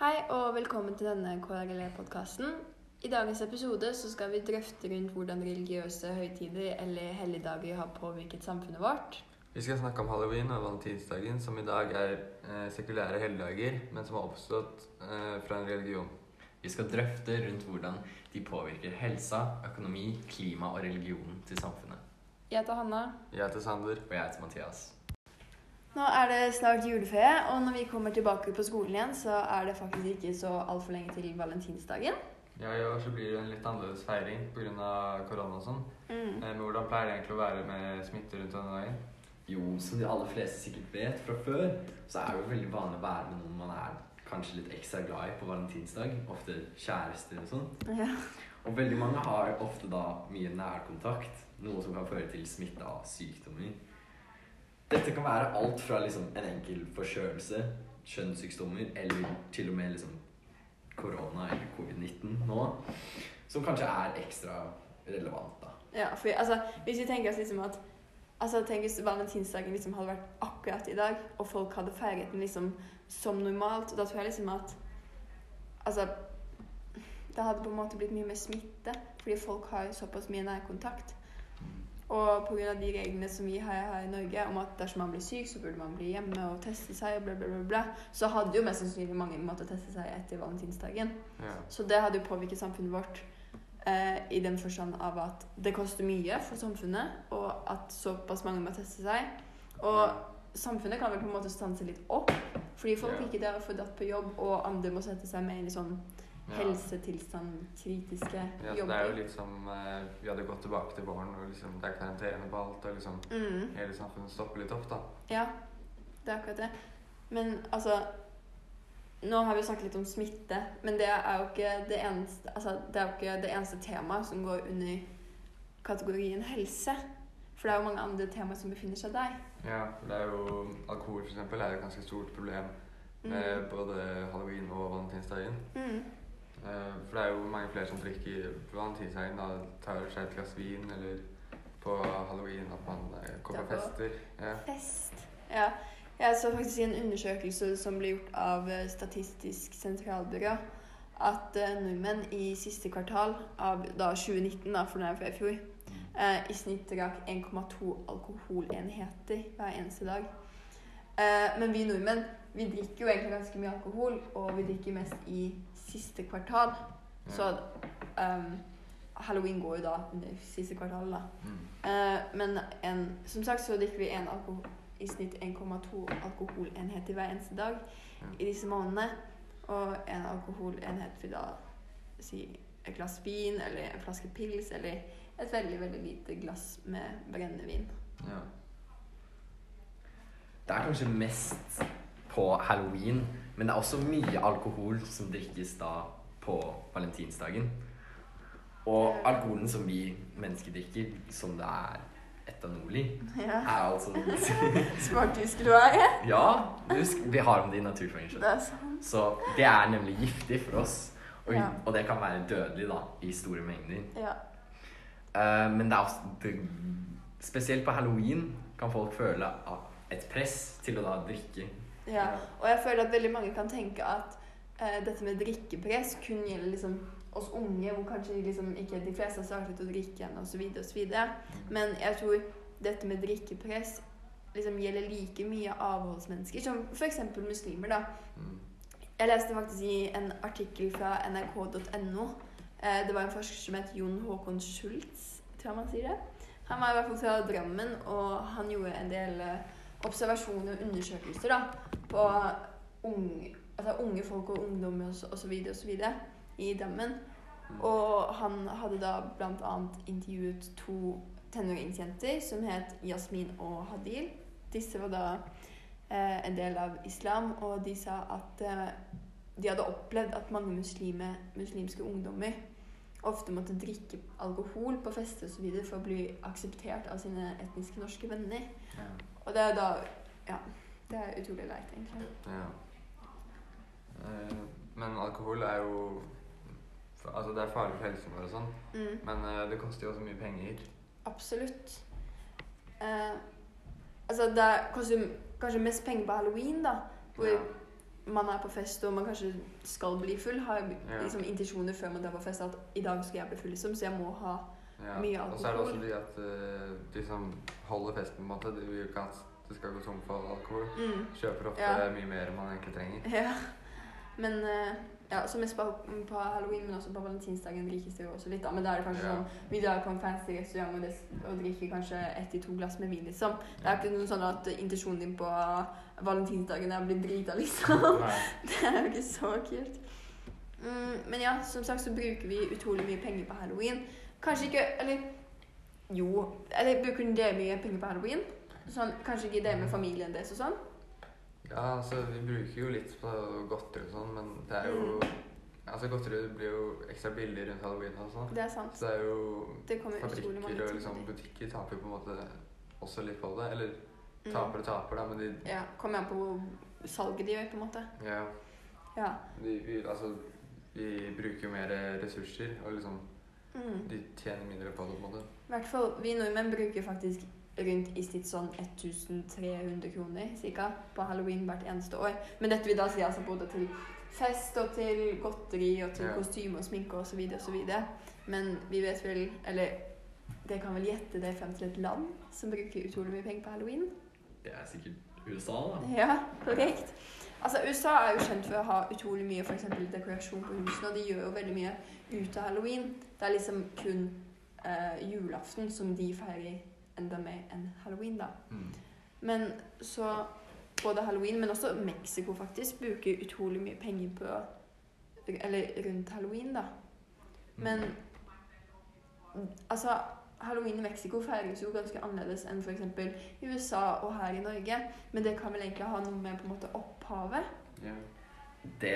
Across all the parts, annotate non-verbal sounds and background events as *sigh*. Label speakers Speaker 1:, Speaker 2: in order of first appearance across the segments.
Speaker 1: Hei og velkommen til denne KRLE-podkasten. I dagens episode så skal vi drøfte rundt hvordan religiøse høytider eller helligdager har påvirket samfunnet vårt.
Speaker 2: Vi skal snakke om halloween og valentinsdagen, som i dag er eh, sekulære helligdager, men som har oppstått eh, fra en religion.
Speaker 3: Vi skal drøfte rundt hvordan de påvirker helsa, økonomi, klima og religionen til samfunnet.
Speaker 1: Jeg heter Hanna.
Speaker 2: Jeg heter Sander.
Speaker 3: Og jeg heter Mathias.
Speaker 1: Nå er det snart juleferie, og når vi kommer tilbake på skolen igjen, så er det faktisk ikke så altfor lenge til valentinsdagen.
Speaker 2: Ja, I år så blir det en litt annerledes feiring pga. korona og sånn.
Speaker 1: Mm.
Speaker 2: Eh, men hvordan pleier det egentlig å være med smitte rundt denne dagen?
Speaker 3: Jo, som de aller fleste sikkert vet fra før, så er det jo veldig vanlig å være med noen man er kanskje litt ekstra glad i på valentinsdag. Ofte kjærester og sånn.
Speaker 1: Ja.
Speaker 3: Og veldig mange har ofte da mye nærkontakt, noe som kan føre til smitte av sykdommer. Dette kan være alt fra liksom en enkel forkjølelse, kjønnssykdommer, eller til og med liksom korona eller covid-19 nå, som kanskje er ekstra relevant, da.
Speaker 1: ja, for altså, hvis vi tenker oss liksom at Altså, Tenk hvis valentinsdagen liksom hadde vært akkurat i dag, og folk hadde feiret den liksom som normalt. Da tror jeg liksom at Altså Det hadde på en måte blitt mye mer smitte, fordi folk har såpass mye nærkontakt. Og pga. de reglene som vi har her i Norge om at dersom man blir syk, så burde man bli hjemme og teste seg, bla, bla, bla, bla, så hadde jo mest sannsynlig mange måttet teste seg etter valentinsdagen.
Speaker 2: Ja.
Speaker 1: Så det hadde jo påvirket samfunnet vårt eh, i den forstand av at det koster mye for samfunnet, og at såpass mange må teste seg. Og samfunnet kan vel på en måte stanse litt opp, fordi folk
Speaker 2: Ja.
Speaker 1: ikke der får dratt på jobb, og andre må sette seg mer i sånn. Helsetilstand, kritiske
Speaker 2: Ja, så det er jo litt som eh, vi hadde gått tilbake til våren, og liksom, det er karantene på alt, og liksom
Speaker 1: mm.
Speaker 2: hele samfunnet stopper litt opp, da.
Speaker 1: Ja, det er akkurat det. Men altså Nå har vi snakket litt om smitte, men det er jo ikke det eneste, altså, det er jo ikke det eneste temaet som går under kategorien helse. For det er jo mange andre temaer som befinner seg der.
Speaker 2: Ja, det er jo Alkohol, for eksempel, er et ganske stort problem med både halloween og valentinsdagen.
Speaker 1: Mm.
Speaker 2: Eh, For det er jo mange flere som drikker på valentinsdagen. Da tar seg et glass vin, eller på halloween at man eh, kommer
Speaker 1: på-
Speaker 2: fester. Ja.
Speaker 1: Fest. Ja. Jeg så faktisk i en undersøkelse som ble gjort av eh, Statistisk sentralbyrå, at eh, nordmenn i siste kvartal av da 2019, da, for den er fra i fjor, eh, i snitt drakk 1,2 alkoholenheter hver eneste dag. Eh, men vi nordmenn vi drikker jo egentlig ganske mye alkohol, og vi drikker mest i siste kvartal. Så um, halloween går jo da under siste kvartal, da.
Speaker 2: Mm.
Speaker 1: Uh, men en, som sagt så drikker vi en alkohol, i snitt 1,2 alkoholenheter hver eneste dag i disse månedene. Og en alkoholenhet vil da si et glass vin eller en flaske pils eller et veldig, veldig lite glass med brennevin.
Speaker 2: Ja.
Speaker 3: Det er kanskje mest på halloween, men det er også mye alkohol som drikkes da på valentinsdagen. Og alkoholen som vi mennesker drikker, som det er etanol i,
Speaker 1: Ja.
Speaker 3: er altså *laughs*
Speaker 1: Smart husker du er?
Speaker 3: Ja, husk, vi har om det i
Speaker 1: sant.
Speaker 3: Så det er nemlig giftig for oss. Og,
Speaker 1: Ja.
Speaker 3: og det kan være dødelig da, i store mengder.
Speaker 1: Ja.
Speaker 3: Uh, men det er også, det, spesielt på halloween kan folk føle et press til å da drikke.
Speaker 1: Ja. Og jeg føler at veldig mange kan tenke at eh, dette med drikkepress kun gjelder liksom oss unge, hvor kanskje liksom ikke de fleste har startet å drikke igjen osv., osv. Men jeg tror dette med drikkepress liksom gjelder like mye avholdsmennesker, som f.eks. muslimer. da.
Speaker 2: Mm.
Speaker 1: Jeg leste faktisk i en artikkel fra nrk.no. Eh, det var en forsker som het Jon Håkon Schultz, tror jeg man sier det. Han var i hvert fall fra Drammen, og han gjorde en del eh, observasjoner og undersøkelser da, på unge, altså unge folk og ungdom osv. osv. i Drammen. Og han hadde da bl.a. intervjuet to tenåringsjenter som het Yasmin og Hadil. Disse var da eh, en del av islam, og de sa at eh, de hadde opplevd at mange muslime, muslimske ungdommer ofte måtte drikke alkohol på fester osv. for å bli akseptert av sine etniske norske venner.
Speaker 3: Ja.
Speaker 1: Og det er da Ja. Det er utrolig leit, egentlig.
Speaker 2: Ja. Eh, Men alkohol er jo Altså, det er farlig for helsen vår og sånn,
Speaker 1: Mm.
Speaker 2: men eh, det koster jo også mye penger.
Speaker 1: Absolutt. Eh, altså, det koster kanskje mest penger på halloween, da. Hvor
Speaker 2: Ja.
Speaker 1: Man er på fest og man kanskje skal bli full, har liksom intensjoner før man drar på fest at i dag skal jeg bli full, liksom, så jeg må ha. Mye
Speaker 2: Og så er det også
Speaker 1: alkohol.
Speaker 2: de at uh, de som holder festen, på en måte, de vil ikke at det skal gå tom for alkohol.
Speaker 1: mm,
Speaker 2: Kjøper ofte mye mer enn man egentlig trenger.
Speaker 1: Ja. Men uh, ja, så mest på, på halloween, men også på valentinsdagen drikkes det jo også litt. da, Men da er det kanskje
Speaker 2: Ja.
Speaker 1: sånn vi drar på en fancy restaurant og, og drikker kanskje ett til to glass med vin, liksom. Det er ikke noe sånn at intensjonen din på valentinsdagen er å bli drita, liksom.
Speaker 2: Nei. *laughs*
Speaker 1: Det er jo ikke så kult. Mm, men ja, som sagt så bruker vi utrolig mye penger på halloween. Kanskje ikke Eller jo. Eller bruker dere mye penger på halloween? Sånn, kanskje ikke dere med familien deres og sånn?
Speaker 2: Ja, altså, vi bruker jo litt på godteri og sånn, men det er jo
Speaker 1: Mm.
Speaker 2: Altså, godteri blir jo ekstra billig rundt halloween og sånn.
Speaker 1: Det er sant.
Speaker 2: Så det er jo
Speaker 1: Det
Speaker 2: Fabrikker og liksom butikker taper jo på en måte også litt på det. Eller. Taper og taper, da, men de
Speaker 1: Ja, Kommer an på hvor salget de gjør, på en måte.
Speaker 2: Ja.
Speaker 1: Ja.
Speaker 2: Vi, vi, altså, vi bruker jo mer ressurser, og liksom
Speaker 1: Mm.
Speaker 2: de tjener mindre på det. på en måte.
Speaker 1: I hvert fall, vi nordmenn bruker faktisk rundt i snitt sånn 1300 kroner cirka, på halloween hvert eneste år. Men dette vil da si altså både til fest og til godteri og til
Speaker 2: Ja.
Speaker 1: kostyme og sminke osv. osv. Men vi vet vel Eller dere kan vel gjette det frem til et land som bruker utrolig mye penger på halloween?
Speaker 3: Det er sikkert USA, da.
Speaker 1: Ja, korrekt. Altså, USA er jo kjent for å ha utrolig mye for eksempel dekorasjon på husene, og de gjør jo veldig mye ut av halloween. Det er liksom kun eh, julaften som de feirer enda mer enn halloween, da.
Speaker 2: Mm.
Speaker 1: Men så både halloween, men også Mexico faktisk, bruker utrolig mye penger på Eller rundt halloween, da. Men altså Halloween i Mexico feires jo ganske annerledes enn f.eks. i USA og her i Norge. Men det kan vel egentlig ha noe med på en måte opphavet?
Speaker 2: Ja.
Speaker 3: Det,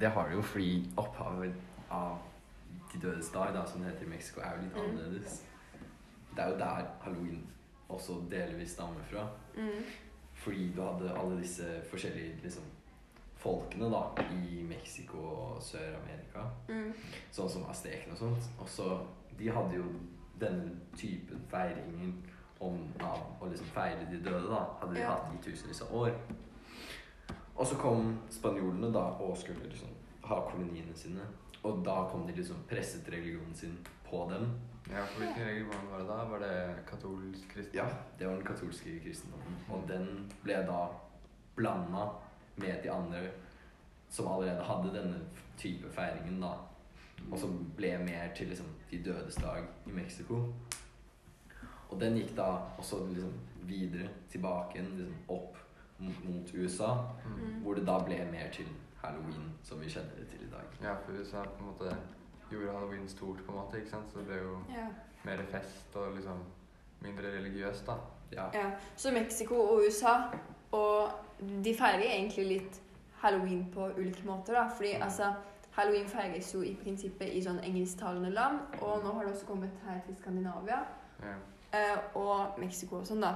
Speaker 3: det har det jo fordi opphavet av De dødes dag, da, som det heter i Mexico, er jo litt
Speaker 1: Mm.
Speaker 3: annerledes. Det er jo der halloween også delvis stammer fra.
Speaker 1: Mm.
Speaker 3: Fordi du hadde alle disse forskjellige liksom, folkene da, i Mexico og Sør-Amerika.
Speaker 1: Mm.
Speaker 3: Sånn som aztekene og sånt. Og så De hadde jo denne typen feiringer om av å liksom feire de døde, da. Hadde de
Speaker 1: Ja.
Speaker 3: hatt i tusenvis av år. Og så kom spanjolene da og skulle liksom ha koloniene sine. Og da kom de liksom presset religionen sin på dem.
Speaker 2: ja, for hvilken religion var det da? Var det katolsk kristen?
Speaker 3: Ja, det var den katolske kristendommen. Og den ble da blanda med de andre som allerede hadde denne type feiringen, da. Og som ble mer til liksom de dødes dag i Mexico. Og den gikk da også liksom videre tilbake igjen, liksom opp mot, mot USA.
Speaker 2: Mm.
Speaker 3: Hvor det da ble mer til halloween, som vi kjenner det til i dag.
Speaker 2: Ja, for USA på en måte gjorde halloween stort, på en måte, ikke sant? Så det ble jo
Speaker 1: Ja.
Speaker 2: mer fest og liksom mindre religiøst, da.
Speaker 3: Ja.
Speaker 1: ja. Så Mexico og USA Og de feirer egentlig litt halloween på ulike måter, da. Fordi altså Halloween feires jo i prinsippet i sånn engelsktalende land, og nå har det også kommet her til Skandinavia.
Speaker 2: Ja.
Speaker 1: eh, og Mexico og sånn, da.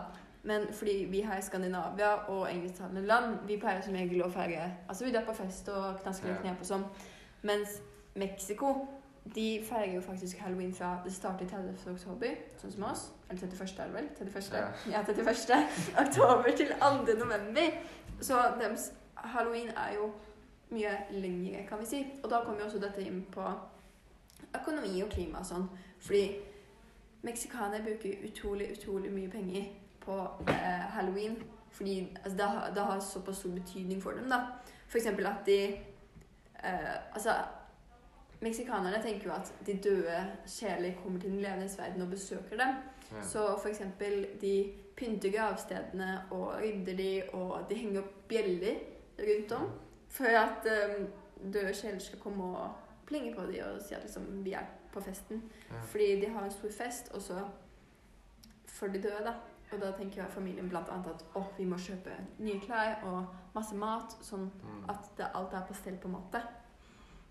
Speaker 1: Men fordi vi her i Skandinavia og engelsktalende land, vi pleier som regel å feire Altså vi drar på fest og knasker litt
Speaker 2: Ja.
Speaker 1: knep og sånn. Mens Mexico de feirer jo faktisk halloween fra Det starter 30. oktober, sånn som oss. Eller 31. er det vel? 31.
Speaker 2: Ja.
Speaker 1: Ja, 31. *laughs* oktober til 2. november. Så deres halloween er jo mye lengre, kan vi si. Og da kommer jo også dette inn på økonomi og klima og sånn. Fordi meksikanere bruker utrolig, utrolig mye penger på eh, halloween. Fordi altså, det, har, det har såpass stor betydning for dem, da. For eksempel at de eh, Altså, meksikanerne tenker jo at de døde sjeler kommer til den levendes verden og besøker dem.
Speaker 2: Ja.
Speaker 1: Så for eksempel de pynter gravstedene og rydder de, og de henger opp bjeller rundt om for at um, døde sjeler skal komme og plinge på dem og si at liksom, vi er på festen.
Speaker 2: Ja.
Speaker 1: Fordi de har en stor fest, og så for de døde, da. Og da tenker jeg familien annet at å, vi må kjøpe nye klær og masse mat, sånn
Speaker 2: Mm.
Speaker 1: at det, alt er på stell, på en måte.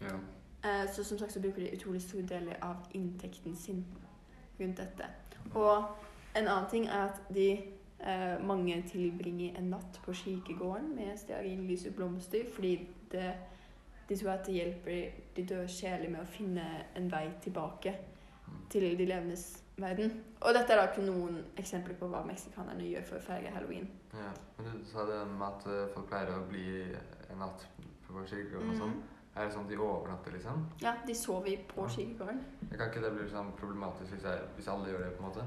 Speaker 2: ja.
Speaker 1: Eh, så som sagt så bruker de utrolig store deler av inntekten sin rundt dette. Og en annen ting er at de eh, mange tilbringer en natt på kirkegården med stearinlyse blomster, fordi det, de tror at det hjelper de døde sjeler med å finne en vei tilbake til de levendes verden. Og dette er da ikke noen eksempler på hva meksikanerne gjør for å feire halloween.
Speaker 2: Ja. Men du sa det med at eh, folk pleier å bli en natt på kirkegården og sånn.
Speaker 1: Mhm.
Speaker 2: Er det sånn at de overnatter, liksom?
Speaker 1: Ja, de sover på
Speaker 2: Ja.
Speaker 1: kirkegården.
Speaker 2: Kan ikke det bli sånn problematisk hvis, jeg, hvis alle gjør det, på en måte?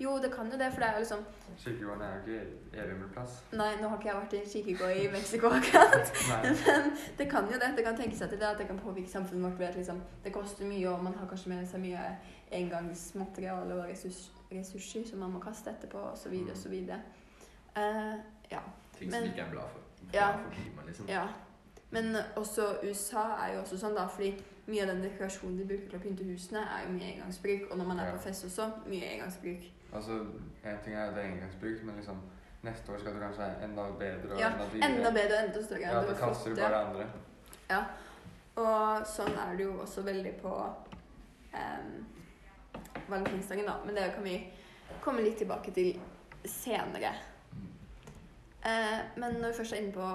Speaker 1: Jo, det kan jo det, for det er jo liksom
Speaker 2: Kirkegården er jo ikke evig plass.
Speaker 1: Nei, nå har ikke jeg vært i kirkegård i Mexico akkurat. *laughs* *laughs* Men det kan jo det. Det kan tenke seg til det at det kan påvirke samfunnet vårt ved at liksom, det koster mye, og man har kanskje med seg mye engangsmateriale og ressurs, ressurser som man må kaste etterpå, osv.,
Speaker 2: Mm.
Speaker 1: osv. Uh, ja.
Speaker 3: Ting som
Speaker 1: Men-
Speaker 3: ikke er bra for, bra
Speaker 1: Ja.
Speaker 3: for klimaet, liksom.
Speaker 1: ja. Men også USA er jo også sånn, da, fordi mye av den dekorasjonen de bruker til å pynte husene, er jo mye engangsbruk. Og når man er
Speaker 2: Ja.
Speaker 1: på fest også, mye engangsbruk.
Speaker 2: Altså, en ting er at det er engangsbruk, men liksom neste år skal du kanskje være enda bedre og
Speaker 1: Ja,
Speaker 2: enda dyrere.
Speaker 1: Enda bedre og enda større.
Speaker 2: Ja, da kaster du bare andre.
Speaker 1: Ja. Og sånn er det jo også veldig på um, valentinsdagen, da. Men det kan vi komme litt tilbake til senere. Eh, men når vi først er inne på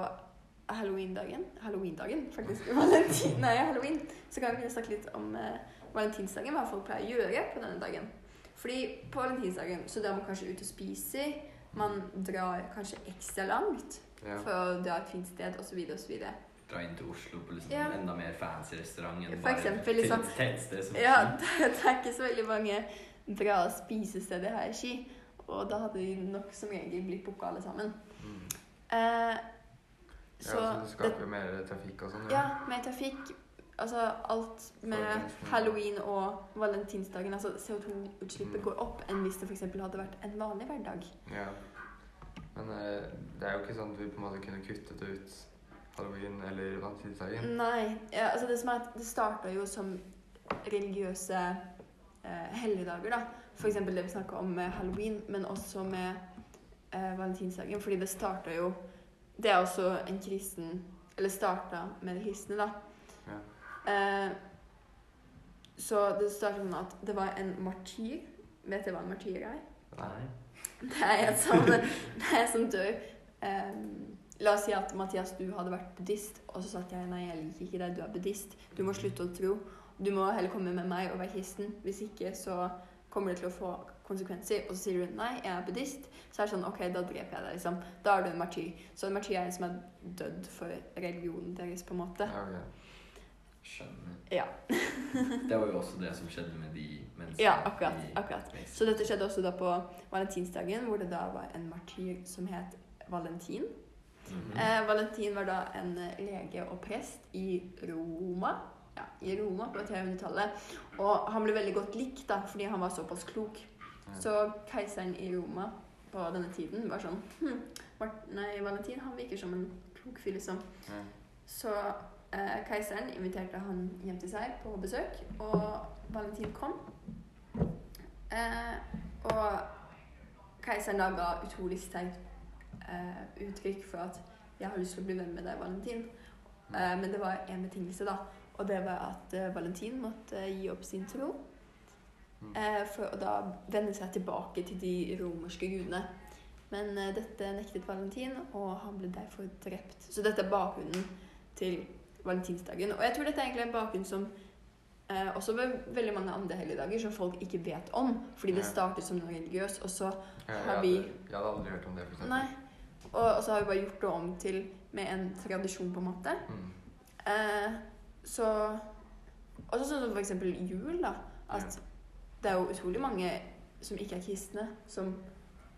Speaker 1: halloween-dagen Halloween-dagen, faktisk. *laughs* Valentin, nei, halloween. Så kan vi snakke litt om eh, valentinsdagen. Hva folk pleier å gjøre på denne dagen. Fordi på valentinsdagen så drar man kanskje ut og spiser. Man drar kanskje ekstra langt
Speaker 2: Ja.
Speaker 1: for å dra et fint sted, osv., osv.
Speaker 3: Dra inn til Oslo på liksom
Speaker 1: Ja.
Speaker 3: enda mer fancy restaurant enn
Speaker 1: For eksempel,
Speaker 3: bare
Speaker 1: liksom-
Speaker 3: tettsted som
Speaker 1: Ja, det, *laughs* det er ikke så veldig mange bra spisesteder her i Ski. Og da hadde de nok som regel blitt booka alle sammen.
Speaker 2: Mm.
Speaker 1: Eh,
Speaker 2: Så, ja, så det
Speaker 1: det,
Speaker 2: jo mer trafikk og sånn?
Speaker 1: ja, mer trafikk Altså alt med halloween og valentinsdagen. Altså CO2-utslippet
Speaker 2: Mm.
Speaker 1: går opp enn hvis det f.eks. hadde vært en vanlig hverdag.
Speaker 2: Ja. Men eh, det er jo ikke sånn at vi på en måte kunne kuttet ut halloween eller valentinsdagen.
Speaker 1: Nei. Ja, altså det som er at det starta jo som religiøse eh, helligdager, da. Eksempel det vi snakka om med halloween, men også med eh, valentinsdagen. Fordi det starta jo Det er også en kristen Eller starta med det kristne, da.
Speaker 2: Ja.
Speaker 1: Eh, så det starta med at det var en martyr. Vet dere hva en martyr er?
Speaker 3: Nei.
Speaker 1: Det er en som, som dør. eh, la oss si at Mathias, du hadde vært buddhist, og så sa jeg nei, jeg liker ikke deg, du er buddhist. Du må slutte å tro. Du må heller komme med meg og være kristen. Hvis ikke så kommer det til å få konsekvenser. Og så sier du nei, jeg er buddhist. Så er det sånn, ok, da dreper jeg deg, liksom. Da er du en martyr. Så en martyr er en som er dødd for religionen deres, på en måte.
Speaker 2: Ja, okay.
Speaker 3: Skjønner.
Speaker 1: Ja. *laughs*
Speaker 3: Det var jo også det som skjedde med de menneskene.
Speaker 1: Ja, akkurat, akkurat. Så dette skjedde også da på valentinsdagen, hvor det da var en martyr som het Valentin.
Speaker 3: Mhm.
Speaker 1: Eh, Valentin var da en lege og prest i Roma. Ja, i Roma på 300-tallet. Og han ble veldig godt likt da, fordi han var såpass klok. Så keiseren i Roma på denne tiden var sånn hm, Nei, Valentin han virker som en klok fyr, liksom. Så eh, keiseren inviterte han hjem til seg på besøk, og Valentin kom. Eh, og keiseren da ga utrolig sterkt eh, uttrykk for at 'jeg har lyst til å bli venn med deg, Valentin'. Eh, men det var en betingelse, da. Og det var at eh, Valentin måtte gi opp sin tro. Eh, for å da vende seg tilbake til de romerske gudene. Men eh, dette nektet Valentin, og han ble derfor drept. Så dette er bakgrunnen til valentinsdagen. Og jeg tror dette er egentlig en bakgrunn som eh, også ved veldig mange andre helligdager som folk ikke vet om. Fordi det startet som noe religiøst, og så Har vi-
Speaker 2: jeg hadde aldri hørt om det, for eksempel.
Speaker 1: Nei. Og, og så har vi bare gjort det om til med en tradisjon, på en måte.
Speaker 2: Mm.
Speaker 1: Eh, så Også sånn som for eksempel jul, da. At det er jo utrolig mange som ikke er kristne, som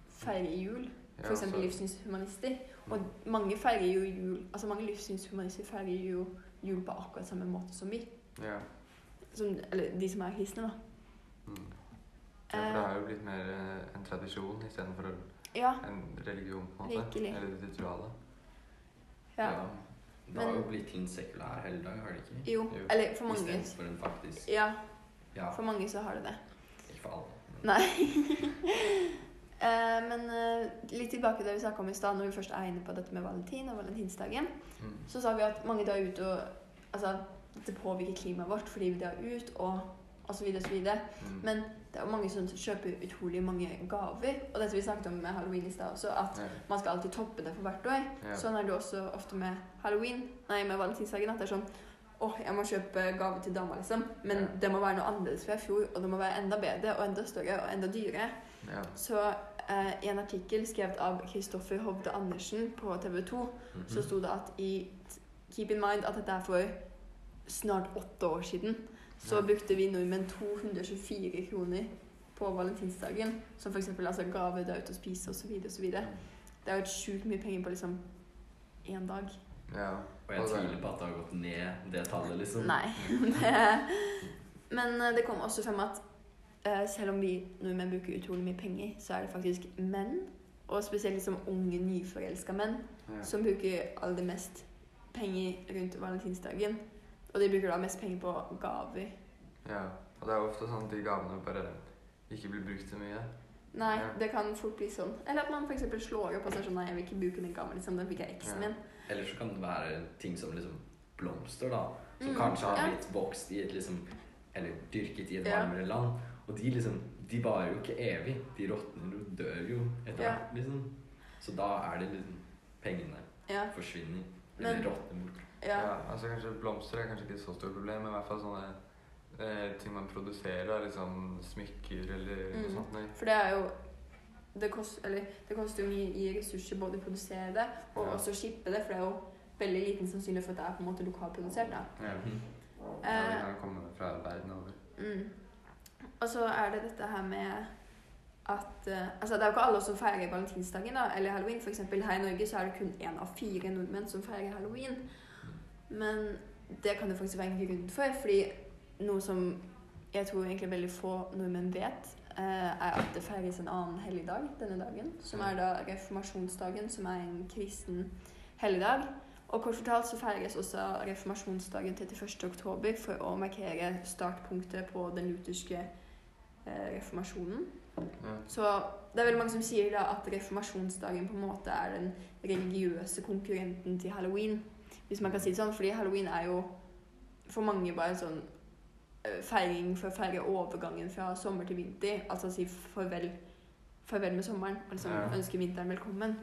Speaker 1: feirer jul.
Speaker 2: Ja,
Speaker 1: eksempel
Speaker 2: så-
Speaker 1: livssynshumanister. Og mange feirer jo jul Altså mange livssynshumanister feirer jo jul på akkurat samme måte som vi.
Speaker 2: Ja.
Speaker 1: Som, eller de som er kristne, da.
Speaker 2: Mm. ja, for det har jo blitt mer eh, en tradisjon istedenfor
Speaker 1: Ja.
Speaker 2: en religion, på en måte.
Speaker 1: Virkelig.
Speaker 2: Eller et ritual.
Speaker 1: ja.
Speaker 3: Det har jo blitt til en sekulær helligdag, har det ikke?
Speaker 1: Jo.
Speaker 2: Jo.
Speaker 1: Eller for mange
Speaker 3: Istedenfor en faktisk
Speaker 1: Ja,
Speaker 3: Ja,
Speaker 1: for mange så har det det.
Speaker 3: For alle.
Speaker 1: Nei. uh, *laughs* men uh, litt tilbake til det vi snakka om i stad, når vi først er inne på dette med valentin og valentinsdagen,
Speaker 2: Mm.
Speaker 1: så sa vi at mange drar ut og Altså, det påvirker klimaet vårt fordi vi drar ut og osv. osv.
Speaker 2: Mm.
Speaker 1: Men det er mange som kjøper utrolig mange gaver. Og dette vi snakket om med halloween i stad også, at
Speaker 2: ja.
Speaker 1: man skal alltid toppe det for hvert år.
Speaker 2: Ja.
Speaker 1: Sånn er det også ofte med halloween, nei, med valentinsdagen. At det er sånn åh, jeg må kjøpe gave til dama, liksom. Men
Speaker 2: Ja.
Speaker 1: det må være noe annerledes fra i fjor, og det må være enda bedre og enda større og enda dyrere.
Speaker 2: Ja.
Speaker 1: Så eh, i en artikkel skrevet av Kristoffer Hovde Andersen på TV 2,
Speaker 3: Mhm.
Speaker 1: så sto det at i Keep in mind at dette er for snart åtte år siden. Så
Speaker 2: Ja.
Speaker 1: brukte vi nordmenn 224 kroner på valentinsdagen. Som f.eks. Altså gave, dra ut og spise osv. osv. Det er jo sjukt mye penger på liksom én dag.
Speaker 2: Ja.
Speaker 3: Og jeg tviler på at det har gått ned, det tallet, liksom.
Speaker 1: Nei. *laughs* Det, men eh, det kom også frem at eh, selv om vi nordmenn bruker utrolig mye penger, så er det faktisk menn, og spesielt liksom unge, nyforelska menn,
Speaker 2: Ja.
Speaker 1: som bruker aller mest penger rundt valentinsdagen. Og de bruker da mest penger på gaver.
Speaker 2: ja. Og det er ofte sånn at de gavene bare ikke blir brukt så mye.
Speaker 1: Nei,
Speaker 2: Ja.
Speaker 1: det kan fort bli sånn. Eller at man f.eks. slår opp og sier sånn Nei, jeg vil ikke bruke den gaven. Liksom, den fikk jeg eksen
Speaker 2: Ja.
Speaker 1: min.
Speaker 3: Eller så kan det være ting som liksom blomster, da. Som
Speaker 1: Mm,
Speaker 3: kanskje har
Speaker 1: ja.
Speaker 3: blitt vokst i et liksom Eller dyrket i et
Speaker 1: Ja.
Speaker 3: varmere land. Og de liksom De varer jo ikke evig. De råtner og dør jo etter
Speaker 1: Ja.
Speaker 3: hvert, liksom. Så da er det liksom Pengene
Speaker 1: Ja.
Speaker 3: forsvinner.
Speaker 1: Men-
Speaker 3: Eller råtner bort.
Speaker 1: ja.
Speaker 2: Ja, altså kanskje Blomster er kanskje ikke et så stort problem, men i hvert fall sånne eh, ting man produserer, liksom smykker eller noe
Speaker 1: Mm.
Speaker 2: sånt. Nei.
Speaker 1: For det er jo det, kost, eller, det koster jo mye i ressurser både å produsere det og
Speaker 2: Ja.
Speaker 1: også shippe det, for det er jo veldig liten sannsynlighet for at det er på en måte lokalprodusert. da.
Speaker 2: Ja.
Speaker 3: Mhm.
Speaker 2: Ja,
Speaker 1: Eh,
Speaker 2: det kan komme fra verden over.
Speaker 1: mm. Og så er det dette her med at uh, Altså, det er jo ikke alle som feirer valentinsdagen da, eller halloween. For eksempel her i Norge så er det kun én av fire nordmenn som feirer halloween. Men det kan det faktisk være en grunn for, fordi noe som jeg tror egentlig veldig få nordmenn vet, er at det feires en annen helligdag denne dagen, som er da reformasjonsdagen, som er en kristen helligdag. Og kort fortalt så feires også reformasjonsdagen 31. oktober for å markere startpunktet på den lutherske eh, reformasjonen.
Speaker 2: Ja.
Speaker 1: Så det er veldig mange som sier da at reformasjonsdagen på en måte er den religiøse konkurrenten til halloween. Hvis man kan si det sånn, fordi halloween er jo for mange bare en sånn eh, feiring for å feire overgangen fra sommer til vinter. Altså si farvel, farvel med sommeren og liksom
Speaker 2: Ja.
Speaker 1: ønske vinteren velkommen.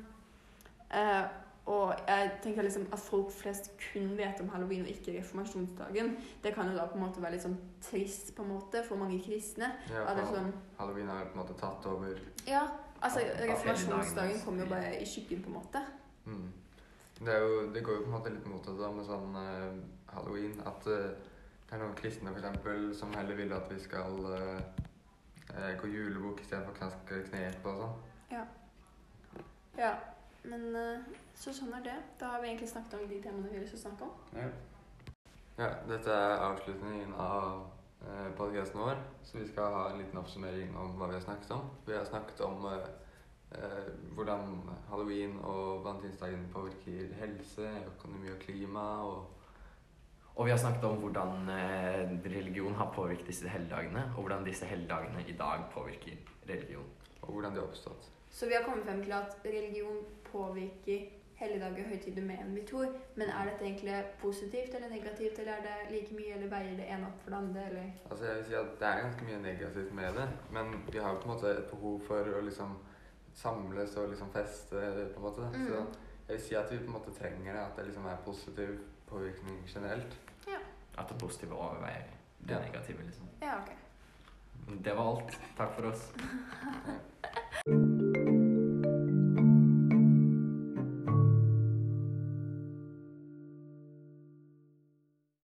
Speaker 1: Eh, og jeg tenker liksom at folk flest kun vet om halloween og ikke reformasjonsdagen. Det kan jo da på en måte være litt sånn trist på en måte for mange kristne.
Speaker 2: Ja, for
Speaker 1: sånn,
Speaker 2: Halloween har på en måte tatt over
Speaker 1: ja, altså
Speaker 3: Av- av
Speaker 1: reformasjonsdagen
Speaker 3: helligdagene.
Speaker 1: kommer jo bare i skyggen på en måte.
Speaker 2: mm. det, jo, det går jo på en måte litt mot det da med sånn uh, halloween. At eh, det er noen kristne for eksempel som heller vil at vi skal eh, eh, gå julebukk istedenfor knaske knep og sånn.
Speaker 1: Ja, men eh, så sånn er det. Da har vi egentlig snakket om de temaene vi å snakke om.
Speaker 2: Ja. ja, dette er avslutningen av eh, podcasten vår, så vi skal ha en liten oppsummering om hva vi har snakket om. Vi har snakket om eh, eh, hvordan halloween og valentinsdagen påvirker helse, økonomi og klima, og
Speaker 3: Og vi har snakket om hvordan eh, religion har påvirket disse helligdagene, og hvordan disse helligdagene i dag påvirker religion.
Speaker 2: og hvordan de har oppstått.
Speaker 1: Så vi har kommet frem til at religion påvirker helligdager og høytider mer enn vi tror. Men er dette egentlig positivt eller negativt, eller er det like mye, eller veier det ene opp for det andre, eller
Speaker 2: Altså jeg vil si at Det er ganske mye negativt med det, men vi har jo på en måte et behov for å liksom samles og liksom feste. på en måte.
Speaker 1: Mm.
Speaker 2: Så jeg vil si at vi på en måte trenger det, at det liksom er positiv påvirkning generelt.
Speaker 3: At det positive overveier det
Speaker 2: Ja.
Speaker 3: negative, liksom.
Speaker 1: Ja, ok.
Speaker 3: Det var alt. Takk for oss. *laughs*